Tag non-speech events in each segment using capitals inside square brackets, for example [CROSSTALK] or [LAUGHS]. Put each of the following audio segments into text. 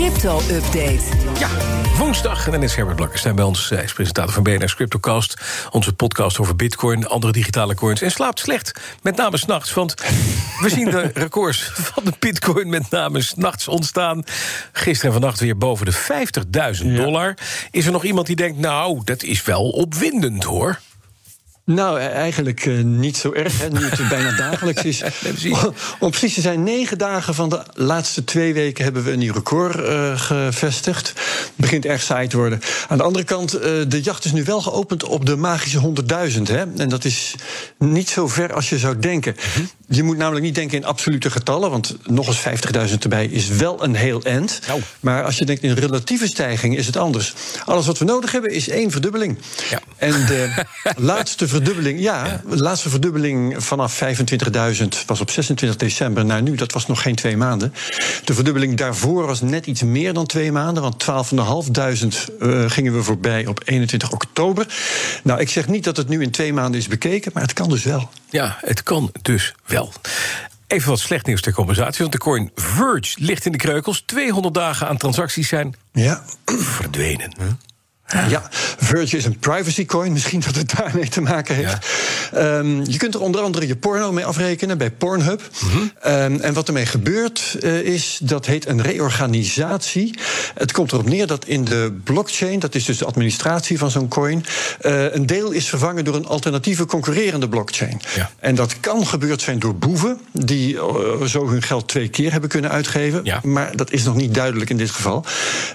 crypto-update. Ja, woensdag. En dan is Herbert Blankenstein bij ons. Hij is presentator van BNR's Cryptocast. Onze podcast over bitcoin, andere digitale coins. En slaapt slecht, met name s'nachts. Want we zien de [LAUGHS] records van de bitcoin met name s'nachts ontstaan. Gisteren en vannacht weer boven de 50.000 dollar. Is er nog iemand die denkt, nou, dat is wel opwindend, hoor? Nou, eigenlijk uh, niet zo erg, hè, nu het bijna dagelijks is. [LAUGHS] Om precies te zijn, negen dagen van de laatste twee weken hebben we een nieuw record uh, gevestigd. Het begint erg saai te worden. Aan de andere kant, uh, de jacht is nu wel geopend op de magische 100.000. En dat is niet zo ver als je zou denken. -hmm. Je moet namelijk niet denken in absolute getallen, want nog eens 50.000 erbij is wel een heel end. Oh. Maar als je denkt in relatieve stijging, is het anders. Alles wat we nodig hebben is één verdubbeling. Ja. En de [LAUGHS] laatste verdubbeling, ja, ja, de laatste verdubbeling vanaf 25.000 was op 26 december naar nu, dat was nog geen twee maanden. De verdubbeling daarvoor was net iets meer dan twee maanden, want 12.500 uh, gingen we voorbij op 21 oktober. Nou, ik zeg niet dat het nu in twee maanden is bekeken, maar het kan dus wel. Ja, het kan dus wel. Even wat slecht nieuws ter compensatie. Want de coin Verge ligt in de kreukels. 200 dagen aan transacties zijn ja. verdwenen. Ja, Verge is een privacy coin. Misschien dat het daarmee te maken heeft. Ja. Um, je kunt er onder andere je porno mee afrekenen bij Pornhub. Mm -hmm. um, en wat ermee gebeurt uh, is, dat heet een reorganisatie. Het komt erop neer dat in de blockchain, dat is dus de administratie van zo'n coin, uh, een deel is vervangen door een alternatieve concurrerende blockchain. Ja. En dat kan gebeurd zijn door boeven, die uh, zo hun geld twee keer hebben kunnen uitgeven. Ja. Maar dat is nog niet duidelijk in dit geval.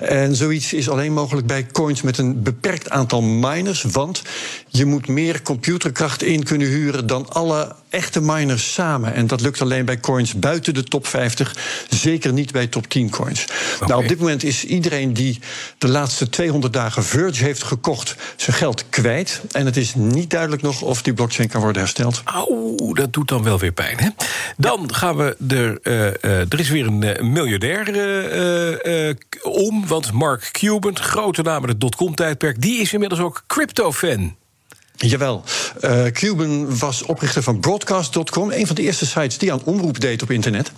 En zoiets is alleen mogelijk bij coins met een een beperkt aantal miners, want je moet meer computerkracht in kunnen huren dan alle echte miners samen. En dat lukt alleen bij coins buiten de top 50, zeker niet bij top 10 coins. Okay. Nou, op dit moment is iedereen die de laatste 200 dagen Verge heeft gekocht, zijn geld kwijt. En het is niet duidelijk nog of die blockchain kan worden hersteld. Auw, dat doet dan wel weer pijn, hè? Dan ja. gaan we er. Uh, uh, er is weer een uh, miljardair om, want Mark Cuban, grote naam in het dotcom-tijdperk, die is inmiddels ook crypto-fan. Jawel. Uh, Cuban was oprichter van Broadcast.com, een van de eerste sites die aan omroep deed op internet.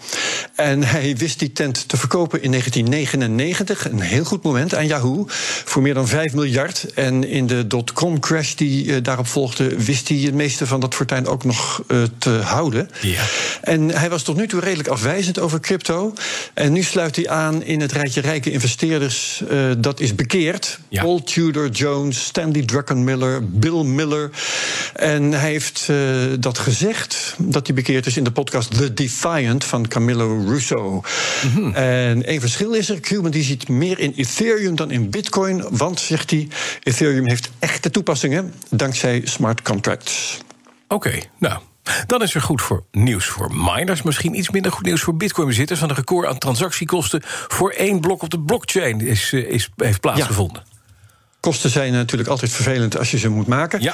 En hij wist die tent te verkopen in 1999, een heel goed moment, aan Yahoo, voor meer dan 5 miljard. En in de dotcom-crash die uh, daarop volgde, wist hij het meeste van dat fortuin ook nog uh, te houden. Ja. En hij was tot nu toe redelijk afwijzend over crypto. En nu sluit hij aan in het rijtje rijke investeerders dat is bekeerd. Ja. Paul Tudor Jones, Stanley Druckenmiller, Bill Miller. En hij heeft uh, dat gezegd, dat hij bekeerd is in de podcast The Defiant van Camillo Russo. Mhm. Mm -hmm. En één verschil is er: Cuban die ziet meer in Ethereum dan in Bitcoin. Want, zegt hij, Ethereum heeft echte toepassingen dankzij smart contracts. Oké, okay, nou. Dan is er goed voor nieuws voor miners. Misschien iets minder goed nieuws voor bitcoin-bezitters. Want een record aan transactiekosten voor één blok op de blockchain is, is, heeft plaatsgevonden. Ja. Kosten zijn natuurlijk altijd vervelend als je ze moet maken. Ja.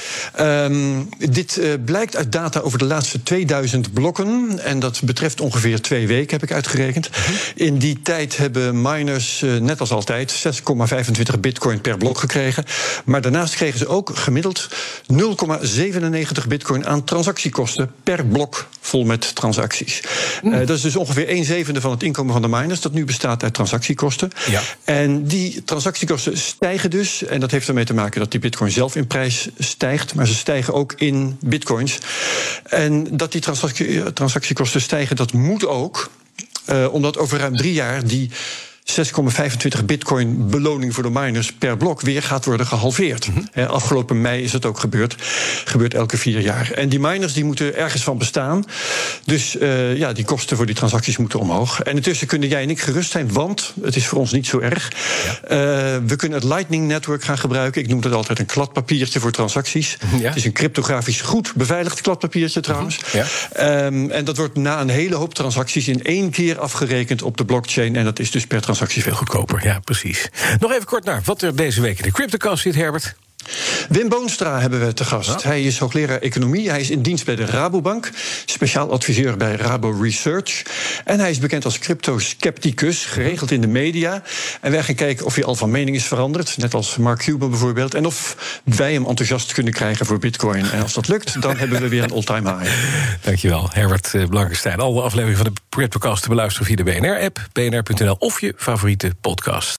Um, dit uh, blijkt uit data over de laatste 2000 blokken. En dat betreft ongeveer twee weken, heb ik uitgerekend. Mhm. In die tijd hebben miners, uh, net als altijd, 6,25 bitcoin per blok gekregen. Maar daarnaast kregen ze ook gemiddeld 0,97 bitcoin aan transactiekosten per blok vol met transacties. Mm. Uh, dat is dus ongeveer 1 zevende van het inkomen van de miners, dat nu bestaat uit transactiekosten. Ja. En die transactiekosten stijgen dus. En dat heeft ermee te maken dat die bitcoin zelf in prijs stijgt, maar ze stijgen ook in bitcoins. En dat die transactie, transactiekosten stijgen, dat moet ook, uh, omdat over ruim drie jaar die 6,25 bitcoin beloning voor de miners per blok weer gaat worden gehalveerd. Mm -hmm. Afgelopen mei is het ook gebeurd. Gebeurt elke vier jaar. En die miners die moeten ergens van bestaan. Dus uh, ja, die kosten voor die transacties moeten omhoog. En intussen kunnen jij en ik gerust zijn, want het is voor ons niet zo erg. Ja. Uh, we kunnen het Lightning Network gaan gebruiken. Ik noem dat altijd een kladpapiertje voor transacties. Ja. Het is een cryptografisch goed beveiligd kladpapiertje trouwens. -hmm. ja. um, en dat wordt na een hele hoop transacties in één keer afgerekend op de blockchain. En dat is dus per transactie veel goedkoper. Ja, precies. Nog even kort naar wat er deze week in de CryptoCast zit, Herbert. Wim Boonstra hebben we te gast. Hij is hoogleraar economie. Hij is in dienst bij de Rabobank. Speciaal adviseur bij Rabo Research. En hij is bekend als crypto-scepticus. Geregeld in de media. En wij gaan kijken of hij al van mening is veranderd. Net als Mark Cuban bijvoorbeeld. En of wij hem enthousiast kunnen krijgen voor Bitcoin. En als dat lukt, dan hebben we weer een all-time high. Dankjewel, Herbert eh, Blankenstein. Alle afleveringen van de Cryptocast te beluisteren via de BNR-app, bnr.nl of je favoriete podcast.